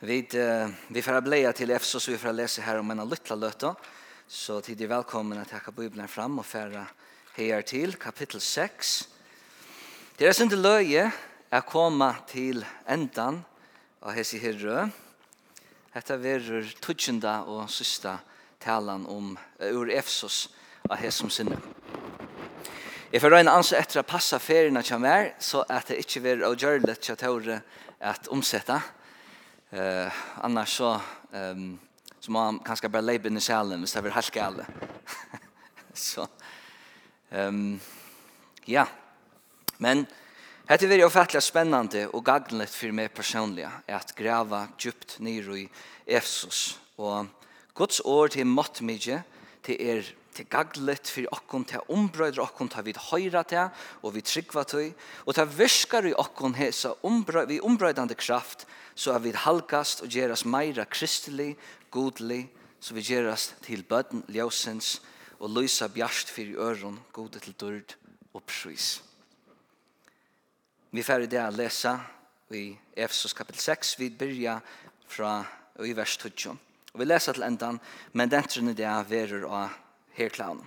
Vi, uh, vi får bleia til Efsos, vi får lese her om en lytla løtta, så tid er velkommen at takka Bibelen fram og færa her til, kapittel 6. Det er sunt løye er koma til endan av hesi herrø. Hetta verur tutsjenda og systa talan om uh, ur Efsos av hesum sinne. Jeg får røyne ansa etter å passa feriene til meg, så at det ikke verur til å at omsetta. Eh annars så ehm så man kanske bara lägga in i själen, så det helt galet. så ehm ja. Men Hetta er jo fatla spennande og gagnlegt fyrir meg personliga at grava djupt nyr i Efesus. Og Guds orð til mått mykje til er til gaglet for okkon til ombrøyder okkon til vi høyra til og vi tryggva til og til virkar i okkon hesa ombrøy, vi ombrøydande kraft så er vi halgast og gjerast meira kristelig, godlig så vi gjerast til bøtten ljøsens og lysa bjarst fyrir øron gode til dørd og prøys. Vi færre det å lese i Efesos kapitel 6 vi byrja fra i vers 12 Og vi leser til endan, men den trunne det er verur av herklan.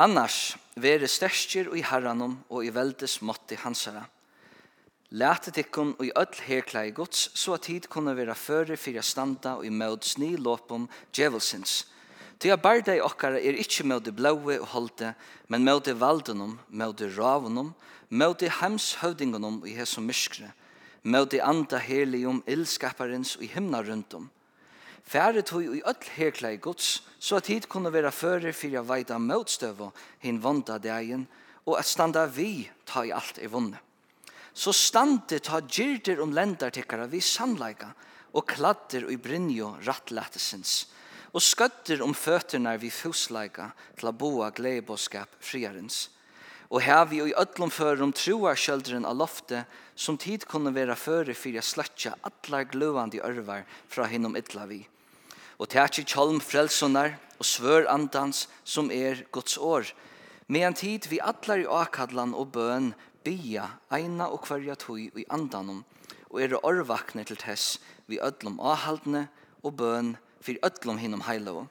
Annars vere stærkir og i herranum og i veldes måtti hansara. Lætet ikkon og i öll herkla i gods, så at tid kunne vera føre fyrir standa og i mød sni låpum djevelsins. Ty a barda i okkara er ikkje mød i blaue og holde, men mød i valdenom, mød i ravunum, mød i hemshøvdingunum og i hesum myskre, mød i anda helium illskaparins og i himna rundum, Fære tog i öll hekla i gods, så at hit kunne være fører fyrir a veida møtstøvo hin vonda degen, og at standa vi ta i alt i vonde. Så stande ta gyrder om lendartikkara vi sannleika, og kladder i brinjo rattlættesins, og skøtter om føtterna vi fusleika til a boa gleiboskap friarens. Og her vi i öllum førum troar kjöldren av lofte, som tid kunne være fører for a sløtja atlar gløvandi örvar fra hinnom illa vi og tætje kjolm frelsonar og svør andans som er Guds år. Med en tid vi atlar i akadlan og bøn bia eina og kvarja tui i andanum, og er orvakne til tess vi ödlom avhaldne og bøn fyrir ödlom hinnom heilovo.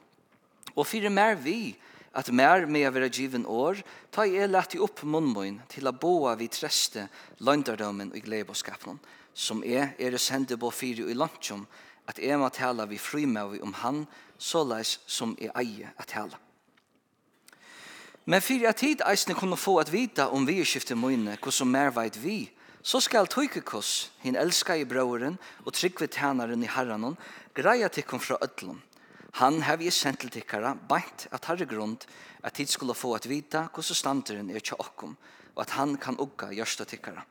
Og fyrir mer vi at mer med å være given år, ta i er lett i opp munnmøyen til å boa vi treste løgndardommen og gledebåskapen, som er er sende på fire i landsjom, at jeg må tale vi frimøy om han, såleis som jeg eier å tale. Men fyrir at tid eisne kunne få at vita om vi skifte møyne, som mer veit vi, så skal tøykekos, hin elska i brøveren og tryggve tænaren i herranon, greia tikkum fra ødlom. Han hev i sendt til tikkara, beint at herre grunn at tid skulle få at vita som standeren er tja okkom, og at han kan ugga gjørsta tikkara.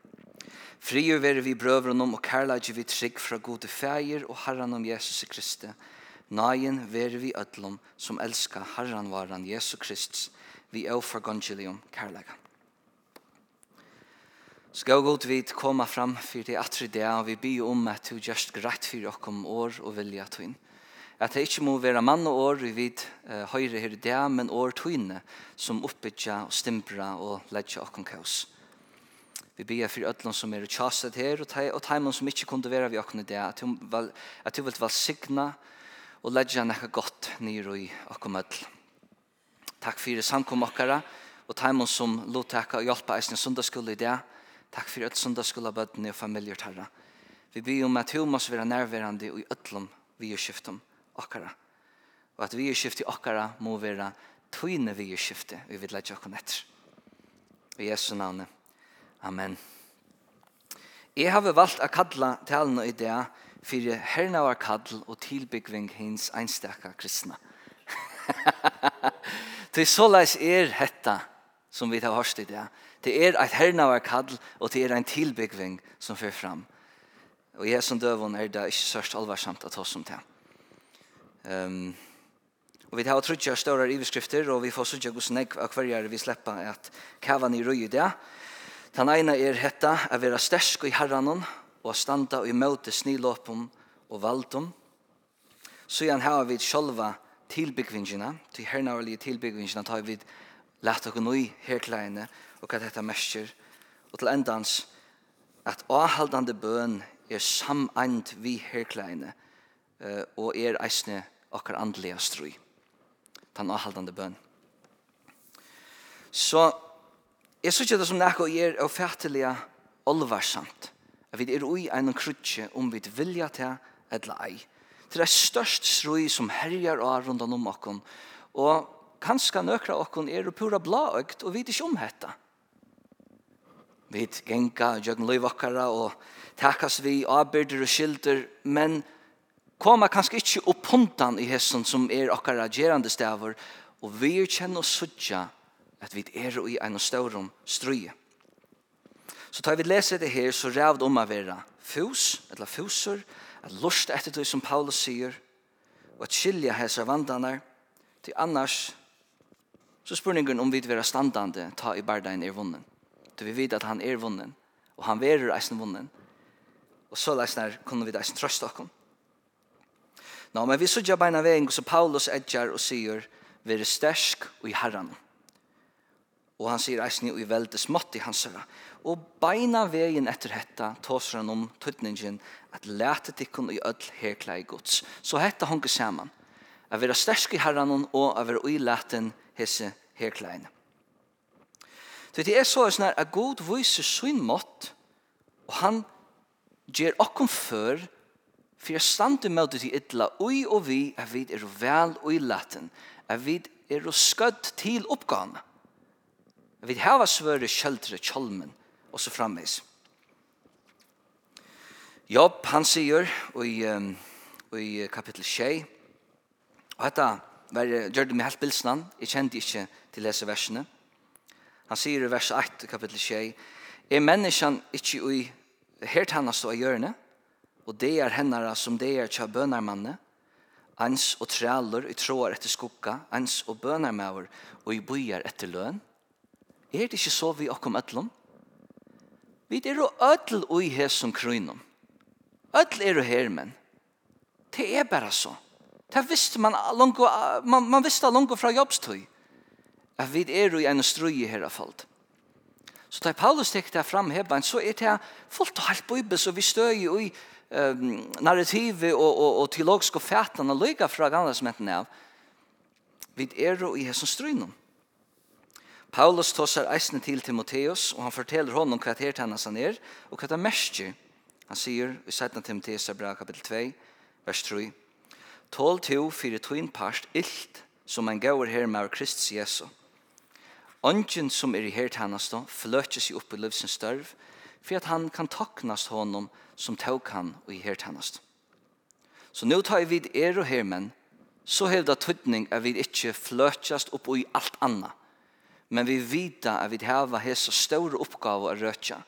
Frier være vi brøvren om og kærleidje vi trygg fra gode feir og herran om Jesus Kristi. Naien være vi ødlom som elskar herran varan Jesus Kristus vi er for gongelium kærleika. Skal god vi koma fram for det atre det og vi byr om at du just greit for okkom år og vilja tøyn. At det ikke må være mann og år vi vid uh, høyre her det, men år tøyne som oppbytja og stimpra og ledja okkom kaos. Vi ber for ödlån som er tjastet her, og teimen som ikke kunne være vi åkne det, at du vil signa og ledja nekka godt nyr i åkken tack Takk for samkom okkara, og teimen som lotekka og hjelpa eisen sundagskull i det. Takk for öll sundagskull av ni og familier tarra. Vi ber om at hun måste være nærværende i ödlån vi er skiftet okkara. Og at vi er skiftet okkara må være tøyne vi er skiftet vi vil ledja åkken etter. I Jesu navnet. Amen. Jeg har valgt å kalla talene i det for herna var kall og tilbyggving hins einstakka kristna. det er så leis er hetta som vi tar hørst i det. Det er et herna var kall og det er en tilbyggving som fyr fram. Og jeg som døvun er det ikke sørst alvarsamt at oss om det. Um, og vi har trutja større iverskrifter og vi får sutja hos negv av hverjar vi slipper at kavan i røy i det. Den ene er hetta å vera stersk i herranen og standa i møte snilåpen og valdum. igjen har vi sjølva tilbyggvingene, til hernavarlige tilbyggvingene, tar vi lett og nui herklæine og hva dette mestjer. Og til endans, at avhaldande bøn er samand vi herklæine og er eisne okkar andlega strøy. Tan avhaldande bøn. Så Jeg synes ikke det som nekko er og fættelige olvarsamt. At vi er ui en krutje om vi vilja til eller ei. Det er størst strøy som herjar av rundt om okkon. Og kanskje nøkra okkon er og pura blaøgt og vet ikke om hetta. Vi genga jøgn løyvakkara og takas vi avbyrder og skilder, men koma kanskje ikke oppontan i hessen som er okkara gerande stavur og vi er kjenn og suttja at vi er i en større strøye. Så tar vi lese det her, så rævd om å være fus, eller fuser, at lust etter det som Paulus sier, og at skilja hese vandene til annars, så spurningen om vi vil være standande ta i bardein er vunnen. Du vi vet at han er vunnen, og han verer eisen vunnen, og så leisner kunne vi eisen trøste oss. Nå, men vi sørger beina veien, så Paulus edger og sier, vi er stersk og i herren. Og han sier eisen i veldig smått i hans søra. Og beina veien etter hetta tåser han om tøtningen at lete tikkun i ødel herklei gods. Så hetta honke saman. A vera ha stersk i herran og a vera ui leten hese herkleine. Så det er så sånn at god viser sin mått og han gjør okkom før for jeg stande med det til ytla ui og vi er vi er vel uilaten er vi er skødd til oppgavene Vi har svøre kjeldre kjolmen, og så framvis. Jobb, han sier, i, um, i kapittel 6, og dette var, gjør det med helt bilsnan, jeg kjente ikke til disse versene. Han sier i vers 8, kapittel 6, er menneskene ikke i helt henne stå i hjørnet, og det er henne som det er til bønarmannet, ans og træler i tråder etter skukka, ans og bønarmauer, og i bøyer etter løn, Er det ikke så vi okkom ætlom? Vi er jo ætl ui hesson krynum. Ætl er jo hermen. Det er bare så. Det visste man langt, man, man visste langt fra jobbstøy. At vi er jo i en strøy i herrafald. Så da Paulus tek det fram hebban, så er det fullt og helt bøybes, og vi støy i um, narrativet og, og, og teologiske fætene lyga fra gamle som av. Vi er jo i strøy strøynum. Paulus tossar eisen til Timoteus, og han forteller honom hva her hennes han er, og hva det merker. Han sier i 17 Timoteus bra kapitel 2, vers 3, Tål to fyrir tuin parst illt, som en gaur her med Kristus Jesu. Ongen som er i her tennas da, fløtjer seg opp i livsens størv, for at han kan taknast honom som tåg han og i her tennas. Så nå tar vi er og hermen, så hevda tydning at vi ikke fløtjast opp i alt annet, men vi vita at vi hava hesa store oppgave å røtja.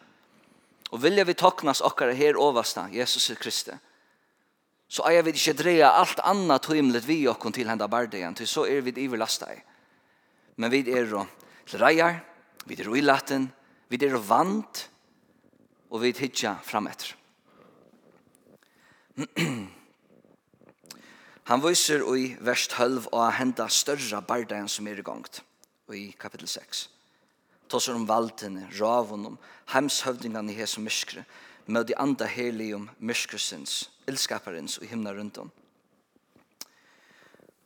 Og vilja vi toknas okkara her ovasta, Jesus Kristi, Så er vi ikke dreia alt anna tøymlet vi okkon til henda bardegan, til så er vi iverlasta i. Men vi er til reier, vi er uilaten, vi er vant, og vi hitja fram etter. Han viser i vers 12 å henda større bardegan som er i gongt i kapittel 6. Tåsar om valtene, ravun om heimshøvdingene i hese myskre, med de andre helige om myskresens, ildskaparens og himna rundt om.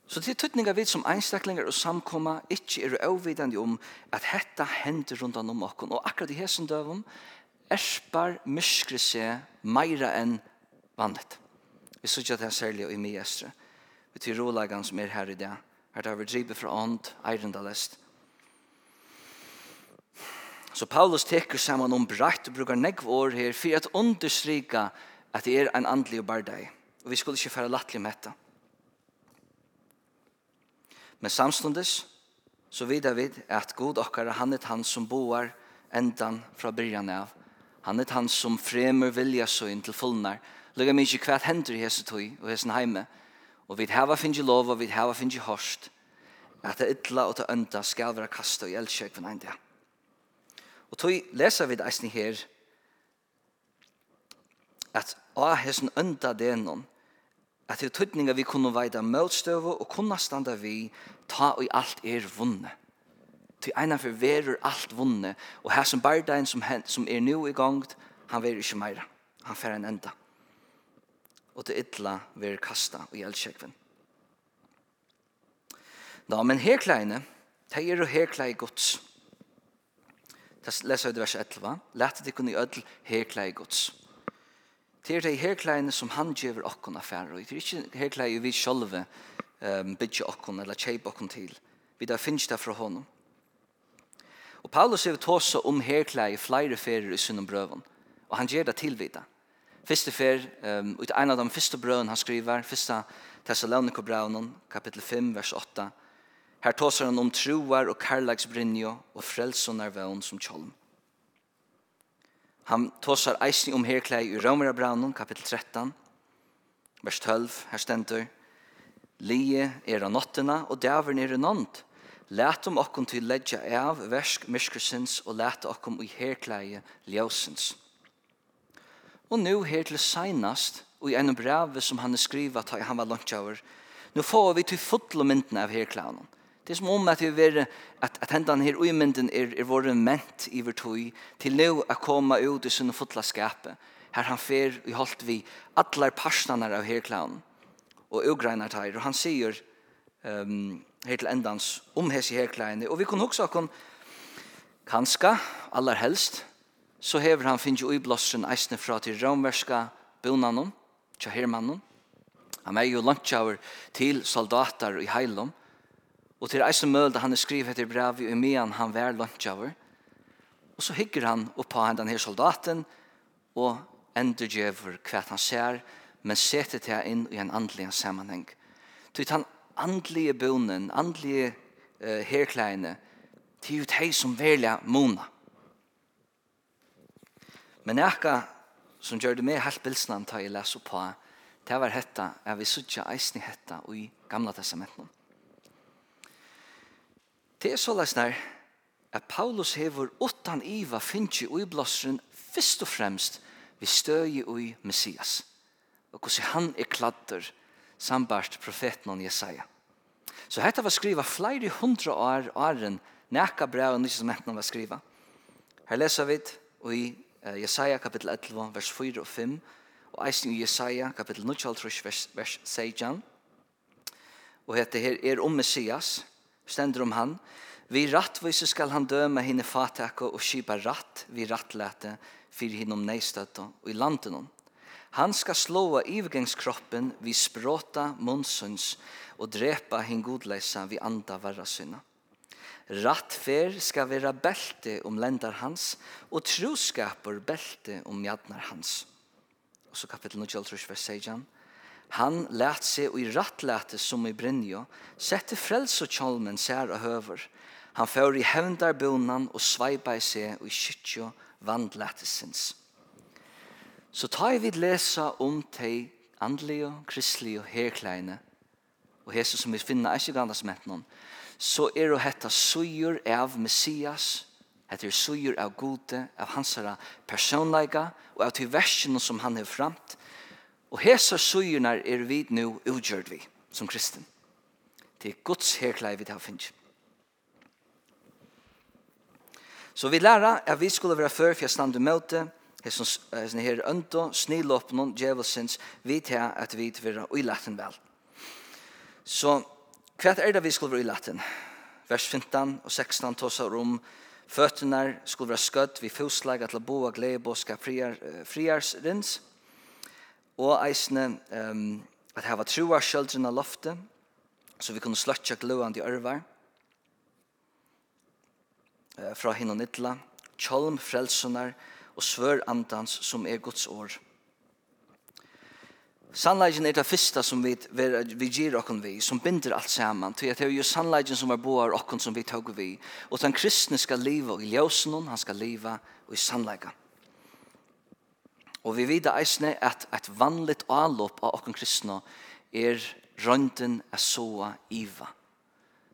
Så til tøtninga vi som einstaklingar og samkomma ikkje er avvidande om at hetta hender rundt om okkon, og akkurat i hesen døvum erspar myskre seg meira enn vannet. Vi sykja det er særlig i miestre, vi til rolagan som er her i dag, her tar vi drivet fra ånd, eirendalest, Så Paulus teker saman om brett og brukar negv år her for at understryka at det er en andlig og bardeg. Og vi skulle ikke fære lattelig med dette. Men samstundes så vidar vi at god okkar han er han som boar endan fra byrjan av. Han er han som fremur vilja så inn til fullnar. Lega mig ikke hva hender i hese tøy og hese heime. Og vi hava finnje lov og vi hava finnje hårst at det ytla og det ønda skal være kastet i eldsjøkven enn det. Og tog leser vi det her at av hessen ønda denon at det tøtninga vi kunne veida møtstøve og kunne standa vi ta og alt er vunne. Til eina for verur alt vunne og her som bardein som, som er nu i gang han verur ikke meira. Han fer en enda. Og det ytla verur kasta og gjeldsjekven. Da, men herkleine, teir det er jo herkleie gods. Det leser vi i vers 11. Lætt det kunne i ødel herklæg gods. Det er de herklægene som han gjør okken affærer. Det er ikke herklæg vi sjølve um, bygge okkon eller kjeip okkon til. Vi da finnes det fra honom. Og Paulus er tåse om herklæg i flere ferier i sunnum brøven. Og han gjør det tilvida. Første fer, um, ut en av de første brøven han skriver, første Thessalonikobraunen, kapittel 5, vers 8, Her tåsar han om troar og karlagsbrinjo og frelsonar vevn som kjolm. Han tåsar eisni om herklei i Romerabraunen, kapittel 13, vers 12, her stendur, Lige er av nottena, og dævern er nånd. Læt om okkom til ledja av versk myskresins, og læt okkom i herklei ljósins. Og nu her til seinast, og i en brev som han skriva, ta han var lunchaur, nu får vi til fotlo myndene av herkleien. Det er som om at vi er at at hendan her uimynden er er våre ment i vår tog til nå å komme ut i sin fotla skape. Her han fer i holdt vi allar parstene av her og ugreinar tær og han sier ehm um, her til endans om hese her og vi kunne hugsa kon kanska allar helst så hever han finnes jo i blåsen eisne fra til romverska bonanon, tja hermanon. Han er jo landtjaver til soldater i heilom, Og til eisen møl, han er skrivet etter brev i umian, han vær lønnsjøver. Og så hygger han oppa han denne soldaten, og endurgjøver hva han ser, men setter det inn i en andelig sammenheng. Til han andlige bonen, andlige uh, herkleiene, til ut hei som velja mona. Men ekka som gjør det med helt bilsnene tar jeg leser på, det var hetta, jeg vil suttje eisen i hetta og i gamla testamenten. Det er så løsner at Paulus hever åttan iva finnje ui blåsren først og fremst vi støy ui Messias. Og hvordan han er kladder sambart profeten om Jesaja. Så dette var skriva flere hundre år åren nækka brev og nysgementen var skriva. Her leser vi i Jesaja kapittel 11, vers 4 og 5, og eisen i Jesaja kapittel 9, vers, vers 16. Og dette her er om Messias, stender om han. Vi rattvise skal han døme henne fatakko og skipa ratt vi rattlete fyrir om neistøtta og i landen Han skal slåa ivgengskroppen vi språta munnsons og drepa hin godleisa vi anda varra syna. Rattfer skal være belte om lendar hans og troskaper belte om mjadnar hans. Og så kapittel 9, vers 16. Han lät sig och i rattläte som i Brynjo, sette frels och tjolmen sär och höver. Han får i hävndarbonan och svajpa i sig och i kyttjo vandlätesens. Så tar vi läsa om te andliga, kristliga, herkleine och hese som vi finner ikke gandas med noen, så er det hette suger av Messias, hette suger av gode, av hans personleika og av til versen som han har framt, Og hesa søgjerne er vi nu utgjørt vi, som kristen. Det er Guds herklei vi tar finnes. Så vi lærer at vi skulle være før for jeg stande møte, hesson her øndo, snilåpnen, djevelsens, vi tar at vi vil være uilaten vel. Så hva er det vi skulle være latten? Vers 15 og 16 tåser om føttene skulle være skøtt, vi fosleg at la bo og glede på, skal friarsrins. Friar, og eisne um, at hava trua skjøldrene loftet, så vi kunne sløtja gløande i ørvar, uh, fra hinnon idla, kjolm frelsunar og svør andans som er Guds år. Sannleggen er det første som vi, vi gir okken vi, som binder alt saman, til at det er jo sannleggen som er boar okken som vi tog vi, og den kristne skal leva i ljøsen, han skal leva i sannleggen. Og vi vet eisne at et vanligt avlopp av okken kristne er rønden er soa iva.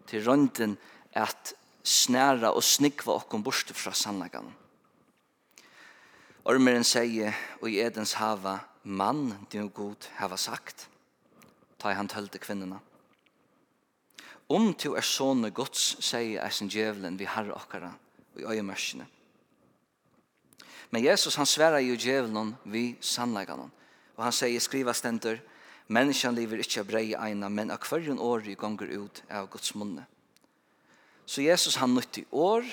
Til rønden at snæra og snikva okken borste fra sannlagan. Ormeren sier, og i edens hava, mann din god hava sagt, ta i han tølte kvinnerna. Om til er sånne gods, sier eisen djevelen vi har okkara, og i øyemørsene. Men Jesus han svärar jo djevelen vi sannläggaren. Och han säger skriva stenter, människan lever inte av brei ena men av kvarjon år i gånger ut av Guds munne. Så Jesus han nytti år,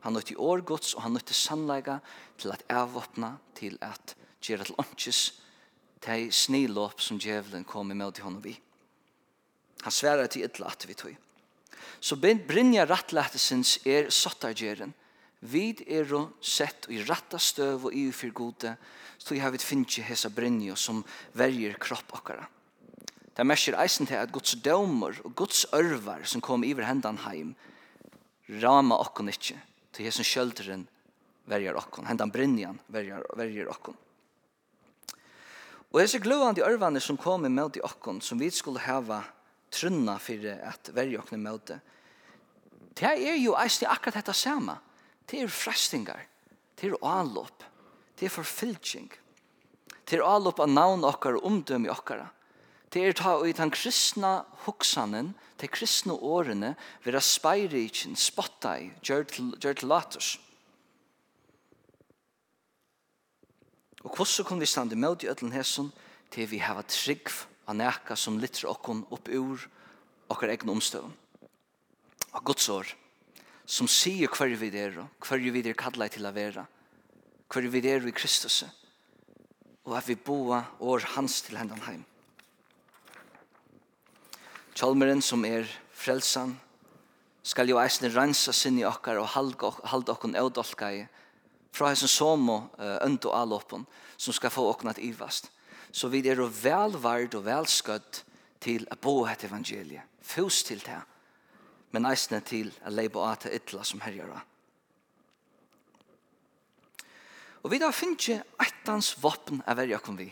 han nytti år Guds och han nytti sannlägga till att avvapna till att göra til ånches till snilåp som djevelen kom emot i honom vi. Han svärar till ytla at vi tog. Så brinja rattlættesins er sottargeren Vi er jo sett i ratta støv og i for gode, så jeg har vi finnet hesa brinje som verger kropp okkara. Det merker eisen til at Guds dømer og Guds ørvar som kom iver hendan heim, rama okkon ikkje, til hesen kjølderen verger okkon, hendan brinjan verger, verger okkon. Og hese gløvande ørvane som kom i møte okkon, som vi skulle hava trunna fyrir at verger okkon i møte, det er jo eisen akkurat dette samme. Det er frestingar, det er anlopp, det er forfylking. Det er anlopp av navn okkar og omdøm i okkara. Det er ta i den kristna hoksanen, de kristna årene, vera speirikin, spotta i, gjør til latus. Og hvordan kunne vi stande med i ødelen hesson til vi hava trygg av nekka som litter okkon opp ur okkar egne omstøvn. Og Guds år som sier hver vi er, hver vi er kallet til å være, hver vi er i Kristus, og at vi boa år hans til hendan heim. Kjolmeren som er frelsan, skal jo eisne rensa sinni okkar og halda okkon eudolka i, fra hesson som og ønd og alåpen, som skal få okkon at ivast. Så vi er velvard og velskødd til å bo et evangeliet. Fus til det men eisne til a leibo av ytla som herjara. Og vi da finnje eittans vopn er verja kom vi.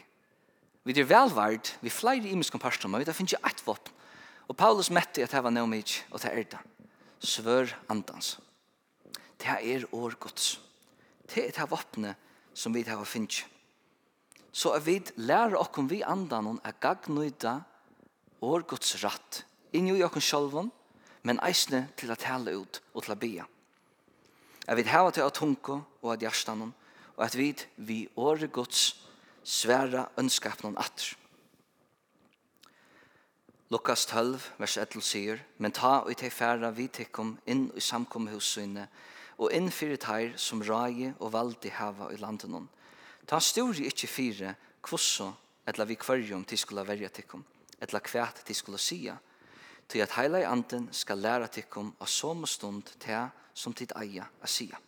Vi er velvard, vi flere imiskom parstum, men vi da finnje eit vopn. Og Paulus mette at heva neomid, og det er det. Svør andans. Det er år gods. Det er det våpne som vi heva finnje. Så er vi lærer okkom vi andan er gagnøyda år gods ratt. Inni i okkom sjolvån, men eisne til at tale ut og til å bia. Jeg vil hava til at tunke og at hjertanon, og at vi vi åre gods sværa ønskapnon atter. Lukas 12, vers 11 sier, Men ta og te færa vi tekkom inn i samkomhussynet, og inn fyrir teir som rai og valdi hava i landenon. Ta styrir ikkje fire, kvosso, etla vi kvarjum til skulle verja tekkom, etla kvært til skulle sia, til at heila i anden skal læra tikkum av som stund til som tid eia a sia.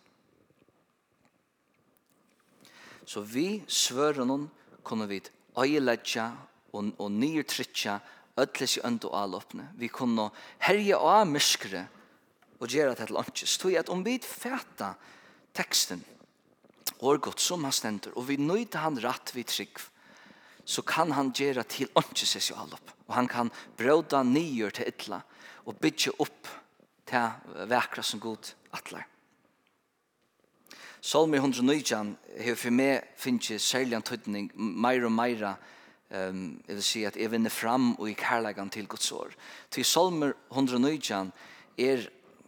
Så vi svørenon kunne vi øyeledja og, og nyrtrytja ödles i ønd og alåpne. Vi kunne herje av myskre og gjøre det til lunches. Tog at om vi fæta teksten og godt som han stender og vi nøyde han rett vi trygg så kan han gjøre til åndsje seg selv opp. Og han kan bråda nyer til ytla og bygge opp til vekra som god atler. Salmi 119 har for meg finnet særlig en tøytning mer og mer um, jeg vil si at jeg vinner fram og i kærleggen til Guds år. Til Salmi 119 er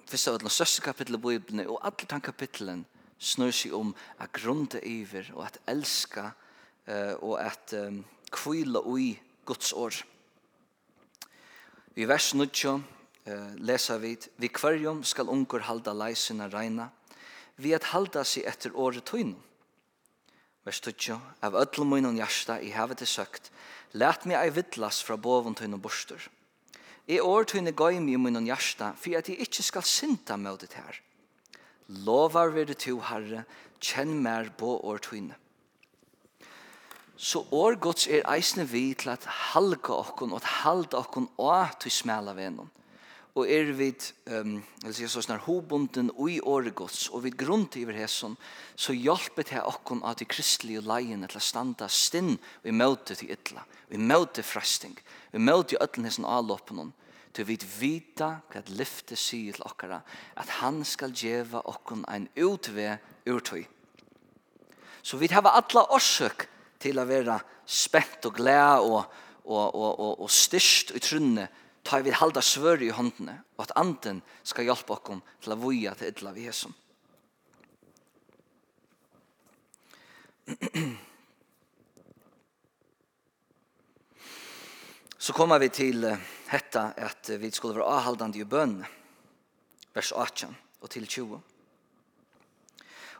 først av den største kapitlet i Bibelen og alle de kapitlene snur seg om at grunde iver og at elska Gud og at um, kvile ui Guds år. I vers 9 lesa vi Vi kvarjum skal unger halda leisina reina vi at halda sig etter året tøynum. Vers 20 Av öllum munnen hjärsta i havet er søkt Lät mig ei vittlas fra boven tøynum bostur I år tøyne gøymi i munnen hjärsta for at jeg ikke skal synta med det her. Lovar vi det to, Herre, kjenn mer på år tøyne. Så år gods er eisne vi til at halga okkon og at halda okkon og til smela venon. Og er vi, um, eller sier så snar, hobunden ui året gods og vi grunnt iver hesson, så hjelper det okkon at de kristelige leiene til å standa stinn og i møte til ytla, og i møte fresting, og i møte i ødlen hesson avloppen til vi vita hva lyfte sier til okkara, at han skal djeva okkon ein utve urtøy. Så vi har alla orsøk til å være spent og glad og, og, og, og, og styrst i trunne, ta vi halda svør i håndene, og at anden skal hjelpe oss til å voja til idla vi hesum. Så kommer vi til hetta at vi skulle være avhaldande i bøn, vers 18 og til 20.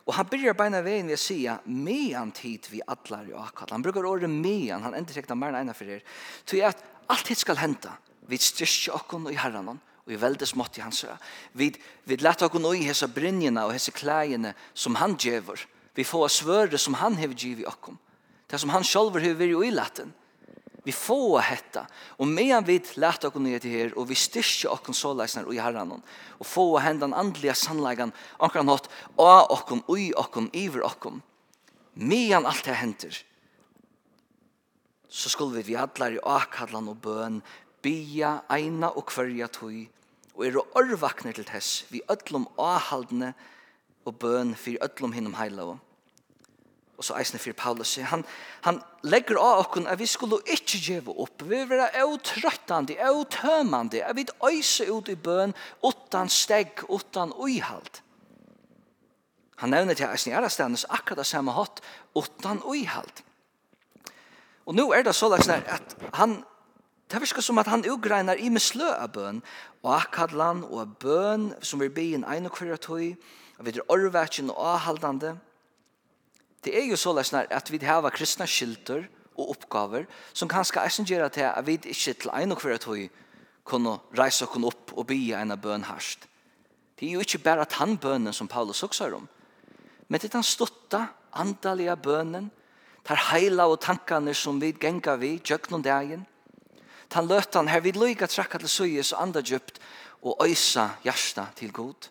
Og han byrjar beina vegin ved å sija mean tid vi atlar i akkall. Han brukar året mean, han ender sikkert mer enn eina fyrir. Så at alt hitt skal henta. Vi styrkja okkon og i herranon, og i veldes mått i hans. Vi, vi leta okkon og i hessa brinjina og hessa klæjene som han djever. Vi får svøre som han hever giv i okkon. Det som han sjolver hever i latten Vi får hetta. Og medan vi lærte oss ned til her, og vi styrke oss så leisner i herren, og få hendan andliga sannleggen, akkurat nått, av oss, ui oss, iver oss. Medan alt det henter, så skulle vi vi alle i akadlan og bøn, bia, eina og kvarja tøy, og er å orvakne til tess, vi ødlom ahaldne og bøn for ødlom hinnom heilavom og så eisne for Paulus, han, han legger av okken at vi skulle ikke gjeve opp, vi vil være eutrøttande, eutømande, at vi øyse ut i bøn, utan steg, utan uihald. Han nevner til eisne i ærastendes akkurat det samme hatt, utan uihald. Og nå er det så lagt at han, det virker som at han ugreinar i mislø av bøn, og akkadlan og bøn som vi blir en ene kvaratøy, og vi er orvætjen og avhaldande, Det er jo så løsner at vi har kristne skilter og oppgaver som kanskje eisen gjøre til at vi ikke til en og hver tog kunne reise oss opp og bya en av bøn herst. Det er jo ikke bare at han bønnen som Paulus også har om. Men det er den stotta, andalige bønnen, tar heila og tankene som vi genga vi, djøkken om dagen. Tan løtan her vi løyga trakka til søyes og andadjupt og øysa hjärsta til god.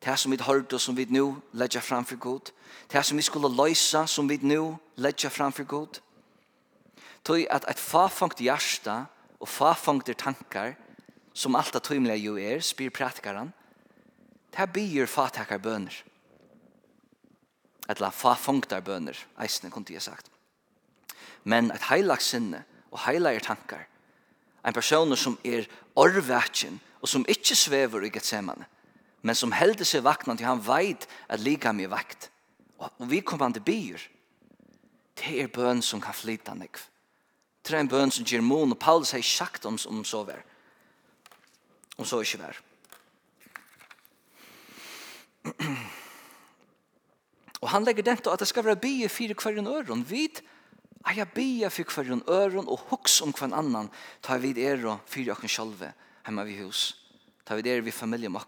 Det som vi hørte som vi nå legger fram for god. Det som vi skulle løse som vi nå legger fram for god. Tøy at et fafangt hjerte og fafangter tankar som alt det tøymelige jo er, spyr pratikeren, det byr fatakar bøner. Etla fafangtar bøner, eisene kunne jeg sagt. Men et heilagt sinne og heilagt tankar, en person som er orvetjen og som ikke svever i Gethsemane, men som heldur seg vakna til han veit at lika mi vakt. Og vi kommer an til byr. Det er bøn som kan flyta nekv. Det er en bøn som gir mån, og Paulus har sagt om, om så vær. Om så ikke vær. og han legger den til at det skal være byr fyrir hverjen øron. Vid eier byr fyrir hverjen øron og hoks om hvern annan tar vid er og fire okken sjolve hjemme ved hus ta vi der vi familie med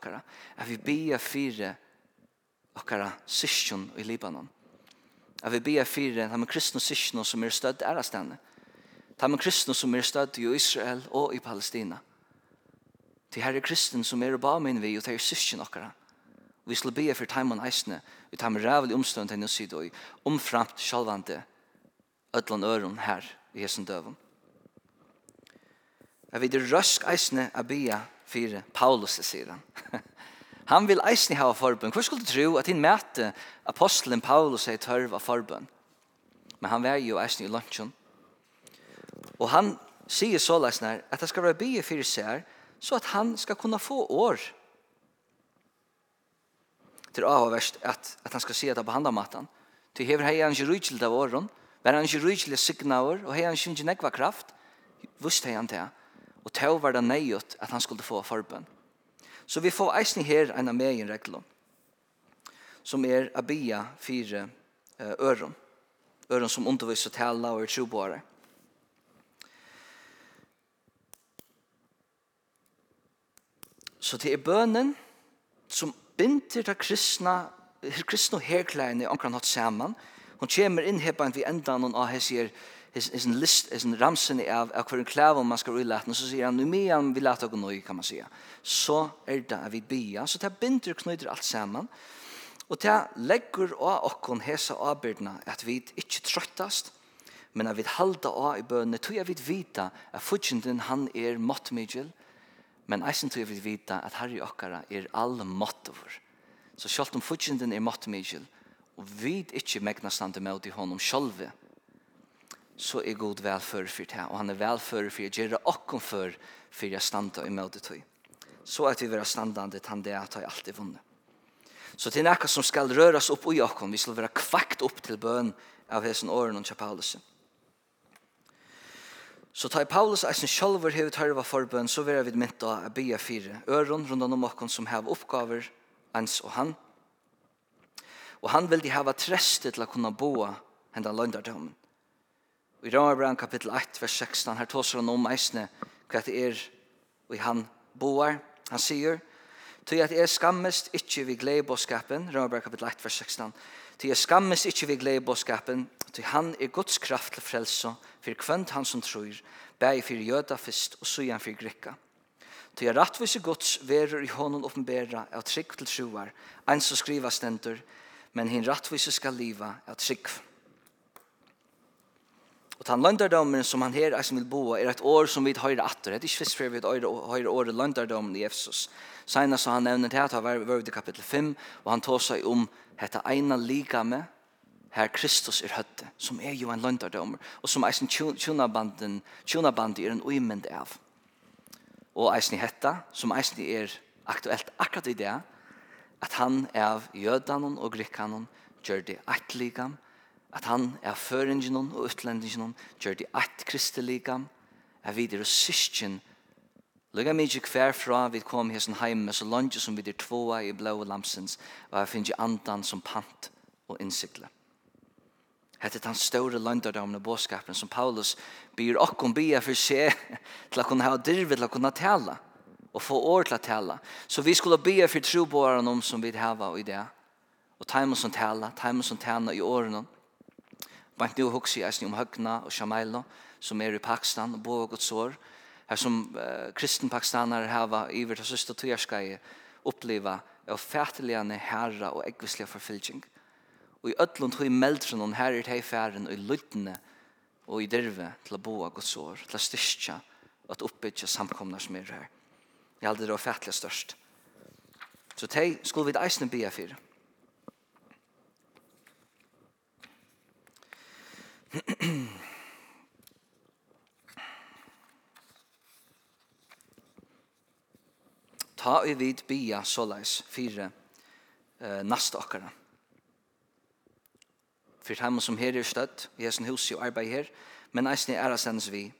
at vi bia fire okkara syskjon i Libanon. At vi bia fire, ta med kristne syskjon som er stødd ærastane. Ta med kristne som er stødd i Israel og i Palestina. Til herre kristne som er ba min vi, og ta er syskjon okkara. Vi skal bia for taimann eisne, vi tar med rævlig omstånd til nå sida omframt sjalvante ödlan øron her i hesen døven. Jeg vil røsk eisne a bia for Paulus sier han. Han vil eisne hava forbønn. Hvor skulle du tro at han møte apostelen Paulus i tørv av? Men han var jo eisne i lunsjen. Og han sier så leisne att at han skal være bygge for seg så at han skal kunna få år. Til avhverst at, at han skal si at han behandler maten. Til hever hei han ikke rydgjel av åren, var han ikke rydgjel av signaver, og hei han ikke nekva kraft, vust hei han til og tog var det nøyot at han skulle få forbønn. Så vi får eisen her en av meg i reglom, som er Abia 4 øren, øren som underviser og tala og er 20. Så det er bønnen som binder det kristna, kristne herklæene omkring hatt sammen. Hun kommer inn her på en vi enda noen av her sier, is is en list is en ramsen av av kvar en klav om man ska rulla och så säger han nu mer om vi låter gå nu kan man säga så är det vi bia. Så det binder knyter allt samman och det lägger og och kon hesa arbetna att vi inte tröttast men at vi halda av i bønne tog jeg vidt vita at fudgjenden han er måttmidgjel, men eisen tog jeg vita at herri okkara er all måttover. Så selv om fudgjenden er måttmidgjel, og vi ikke megna stande med i honom sjølve, så er god velfører for det, og han er velfører for å gjøre åkken for, for å standa i møte til. Så at vi vera standande til det at jeg alltid vunnet. Så til nekka som skal røres opp i åkken, vi skal være kvakt opp til bøn av hesen åren og Paulus. Så tar Paulus eisen sjølver hevet harva forbøn, så vera vi mynt av bya fire. Øron rundan om åkken som hev oppgaver, ens og han. Og han vil de hava treste til å kunne boa hendan løndardommen. Og i Romarbrand kapittel 1, vers 16, her tåser han om eisne hva det er og han boar. Han sier, «Ty at jeg skammest ikkje vi glede bådskapen», Romarbrand kapittel 1, vers 16, «Ty jeg skammest ikkje vi glede bådskapen, ty han er Guds kraft til frelse, for kvönt han som tror, bæg for jøda fyrst og sujan for grikka. Ty er rattvise Guds verur i hånden oppenbæra av trygg til troar, ein som skriva stendur, men hin rattvise skal liva av trygg.» Og den løndardommen som han her som vil bo er et år som vi høyre atter. Det er ikke først før vi høyre året løndardommen i Efsos. Seina så han nevner det at han var i kapittel 5, og han tar seg om dette eina lika Herr her Kristus er høtte, som er jo en løndardommer, og som eisen tjunabanden, tjunabanden er en uimend av. Og eisen i hetta, som eisen er aktuelt akkurat i det, at han er av jødanen og grikkanen, gjør det et likam, at han er føringen og utlendingen gjør det et kristeligam er videre syskjen Lugga mig hver fra vi kom hesen heime så langt som vi der tvåa i blå lamsens og jeg finner andan som pant og innsikle. Hette den store landardomne båskapen som Paulus byr okkom bia for se til å kunne ha dirvet til å kunne tala og få år til å tala. Så vi skulle bia for troboaren om som vi hava i det. Og taimen som tala, taimen som tala i årene. Og Bant nu hugsi eisni om Høgna og Shamailo, som er i Pakistan, og bo og gods år, her som uh, kristen pakistanar hava iver til søsta tujarskai oppleva av fæteligane herra og eggvislige forfylging. Og i ötlun tog i meldren hon her er tei færen og i lydne og i dirve til å bo av gods år, til å styrkja og at oppbyggja samkomna som er her. Jeg halde det var fætelig størst. Så tei skulle vi eisne bia fyrir. Ta i vid bia såleis fire eh, nasta okkara. Fyrt heim som her er støtt, i hessen hus og arbeid her, men eisen er sendes vi.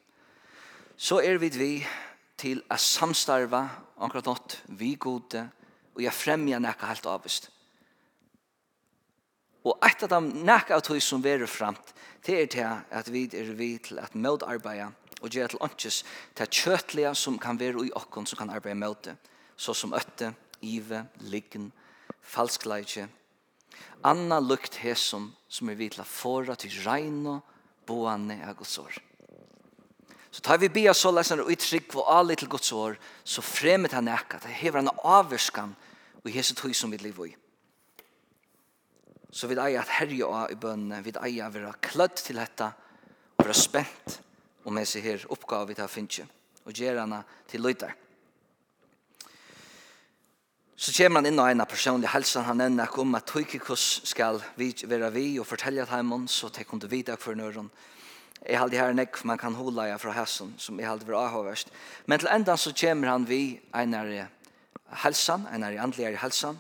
Så er vid vi til a samstarva akkurat nått vi gode og jeg fremja nekka helt avvist. Og et av dem nek av tog som verer framt, det er til at vi er vi til at møtarbeida og gjøre til åndsjes til kjøtlige som kan være i okken som kan arbeide møte, så som øtte, ive, liggen, falskleidje, anna lukt hesum som er vitla til å til reino, boane av Guds år. Så tar vi bia så leser og uttrykk og alle til Guds år, så fremmet han ekka, det hever han avverskan og hese tog som vi lever i. Så vi eier at herje og i bønne, vi eier å være klødd til dette, og være spent om jeg ser her oppgave vi tar finnes, og gjør henne til løyter. Så kommer han inn og en av personlig helsen, han nevner ikke om at Tøykikos skal være vi og fortelle til ham, så de kunne vite for nøren. Jeg har det her nekk, man kan holde jeg fra hessen, som jeg har det var avhåverst. Men til enda så kommer han vi en av helsen, en av andelig helsen,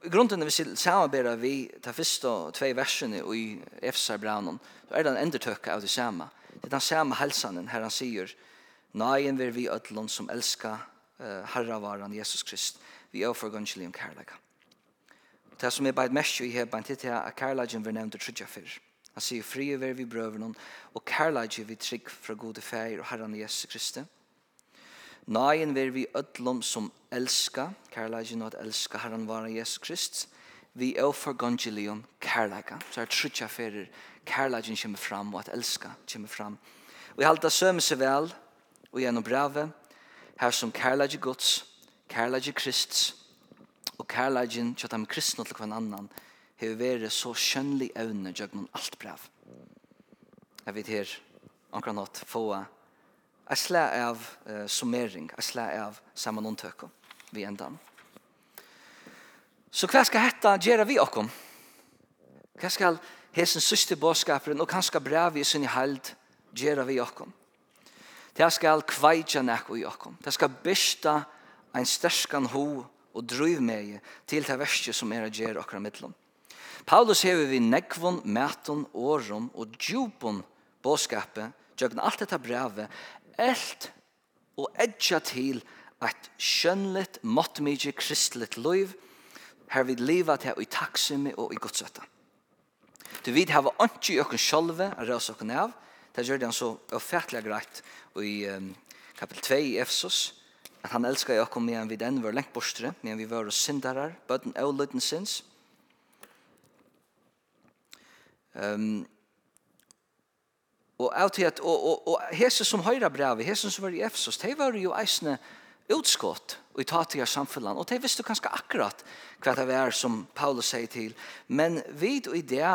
I grunden vi samarbeider vi ta første og tve versene i Efsar Braunen, så er det en endertøk av det samme. Det er den samme helsanen her han sier, Nøyen vil vi ødlån som elsker uh, herravaren Jesus Krist, vi er forgønnskelig om kærleika. Det som er beit mest i her, bare til at kærleikken vil nevnt det trudja for. Han sier, «Fri vil vi brøveren, og kærleikken vi trygg fra gode feir og herran Jesus Kristus, Nagen ver vi ödlom som elska, kærleikin at elska herran vara Jesus Krist, vi er for gongelion. Så er trutja ferir kærleikin kommer fram og at elska kommer fram. Og jeg halda sømme seg vel og gjennom brave, her som kærleikin gods, kærleikin Krist og kærleikin kjattam kristna til hver annan hever vere så skjønnlig evne gjennom alt brav. Jeg vet her, omkring nåt, få Jeg slår av uh, summering, jeg slår av sammenhåndtøk vi enda. Så hva skal dette gjøre vi okkom? Hva skal hesen syste båtskaperen og kanskje brev i sin held gjøre vi okkom? Det skal kveitja nekko i okkom. Det skal besta ein sterskan ho og driv meg til det verste som er å gjøre okra mittlom. Paulus hever vi nekvon, meton, årom og djupon bådskapet gjøkken alt dette brevet elt og edja til et skjønnligt, måttmykje, kristelig liv, her vi leva til i takksumme og i godsøtta. Du vid hava anki i okken sjolve, a røs okken av, det gjør det han så ofertelig greit i um, kapitel 2 i Efsos, at han elskar i okken medan vi den var lengt borstre, medan vi var syndarar, bøtten og lytten sinns. Um, Og av til at, og, og, og hese som høyra brevet, hese som var i Efsos, de var jo eisne utskott i tatiga samfunnet, og de visste kanskje akkurat hva det var som Paulus sier til. Men vid og i det,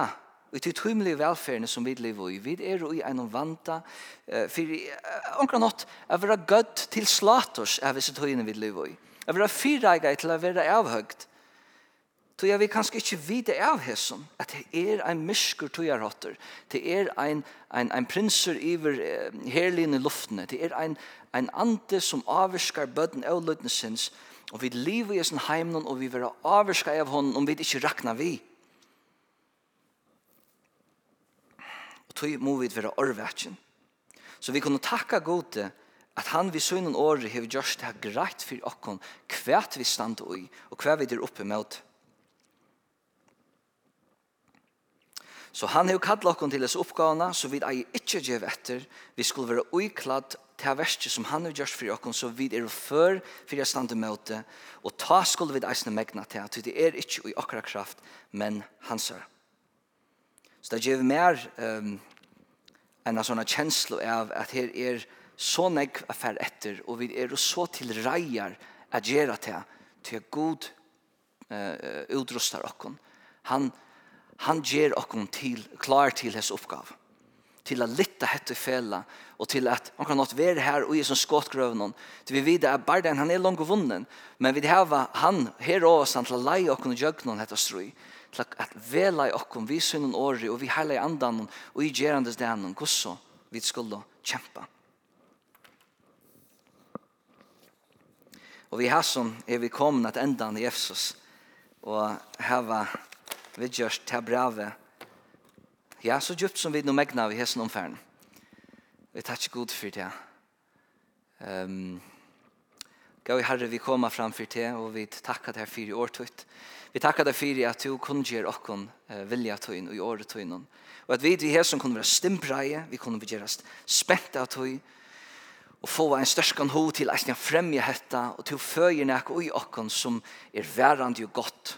og i de tøymelige velferdene som vi lever i, vi er jo i en vanta, for omkring nått, er være gødd til slaters av disse tøyene vi lever i. Er være fyreiga til å være avhøgt, Så jeg vil kanskje ikke vite av hesson, at det er ein myskur tog jeg det er ein, ein, ein prinser iver eh, herlin i luftene, det er ein, ein ante som avvirskar bøtten av løyden og vi lever i sin heimnon, og vi vera avvirskar av hånden, om vi ikke rakna vi. Og tog må vi være orvetjen. Så vi kunne takka gode at han vi søgnen året har gjørst det greit for okkon, kvært vi stand i og hva vi er oppe med. Så han har kallat oss till dessa uppgavna så vi är inte ge vetter. Vi skulle vara oikladd till verste som han har gjort for oss så vi er før for jeg jag med det, og ta skulle vi eisne megna til, att det er ikke i akkurat kraft men hans är. Så det ger mer um, en sånn känsla av at her er så negg affær etter, og vi er så til reier at gjøre til, til god uh, utrustar oss. Han han ger okkom til, klar til hans oppgave. Til å litta hette fela, og til at han kan nått være her og i som skåttgrøvnen. Til vi vidar at barden, han er langt vunnen, men vi hava han, her og han til å leie okkom og jøgnen hette strøy, til at vela i okkom, vi synnen åri, og vi heile i andan, og i gerandes den hvordan vi skulle kjempe Og vi har som er vi kommet at endan i Efsos, og hava vi gjørs til brevet. Ja, så djupt som vi nå megna vi hessen omferden. Vi tar ikke god for det. Um, Gau Herre, vi kommer fram for det, og vi takkar deg for i årtøyt. Vi takkar deg for at du kunngjør okkon vilja tøyen og i året tøyen. Og at vi i hessen kunne være stimbreie, vi kunne være spent av tøy, og få en størskan ho til eisen jeg fremje hetta, og til føyer nek og i okken som er værande og godt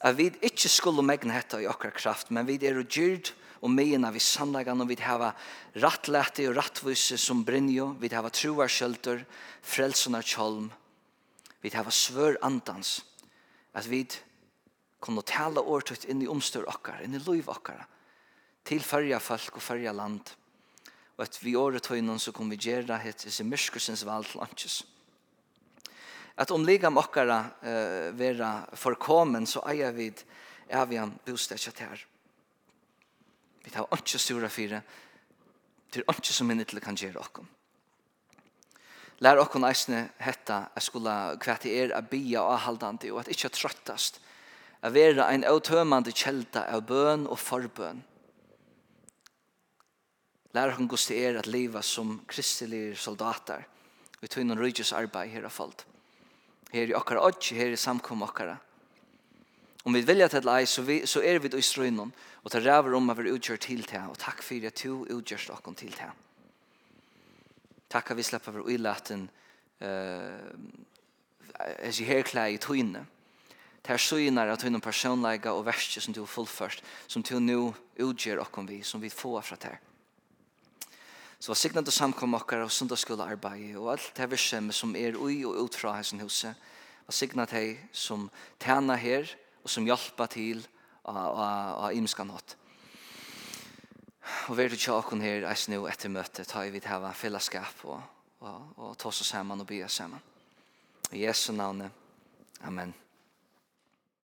at vi ikke skulle megne hette i okra kraft, men vi er gjyrd og meina vi i og vi hava rattlete og rattvise som brinjo, vi hava troarskjølter, frelsen frelsunar kjolm, vi hava svør andans, at vi kunne tala årtøyt inn i omstør okkar, inn i loiv okkar, til fyrja folk og fyrja land, og at vi året høynen så kom vi gjerra hitt i myrkusens valg til at om liga mokkara uh, vera forkommen, så eier vi avian bostadja til her. Vi tar ikke sura fire, til ikke som minnet til kan gjøre okkom. Lær okkom eisne hetta, jeg skulle kvete er a bia og ahaldandi, og at ikkje trøttast, a vera ein autømande kjelda av bøn og forbøn. Lær okkom gos til er at liva som kristelige soldater, vi tog noen rydgjus arbeid her av folk her i okkara odds, her i samkom okkara. Om vi vilja til ei, så, vi, så er vi i strøynon, og det ræver om at vi utgjør til det, og takk for at du utgjørst okkon til det. Takk at vi slipper for uilaten uh, as i herklei i tøyne. Det er søgnar at tøyne personleika og verste som du har fullførst, som du nu utgjør okkon vi, som vi får fra det Så var signande samkom okkar og sundagsskola arbeid og alt det virksomhet som er ui og ut fra hessen huset var signat hei som tæna her og som hjelpa til av imska nått. Og vi er til okkar her eis nu etter møte ta i vidt hava fellesskap og, og, og ta oss sammen og bya sammen. I Jesu navn. Amen.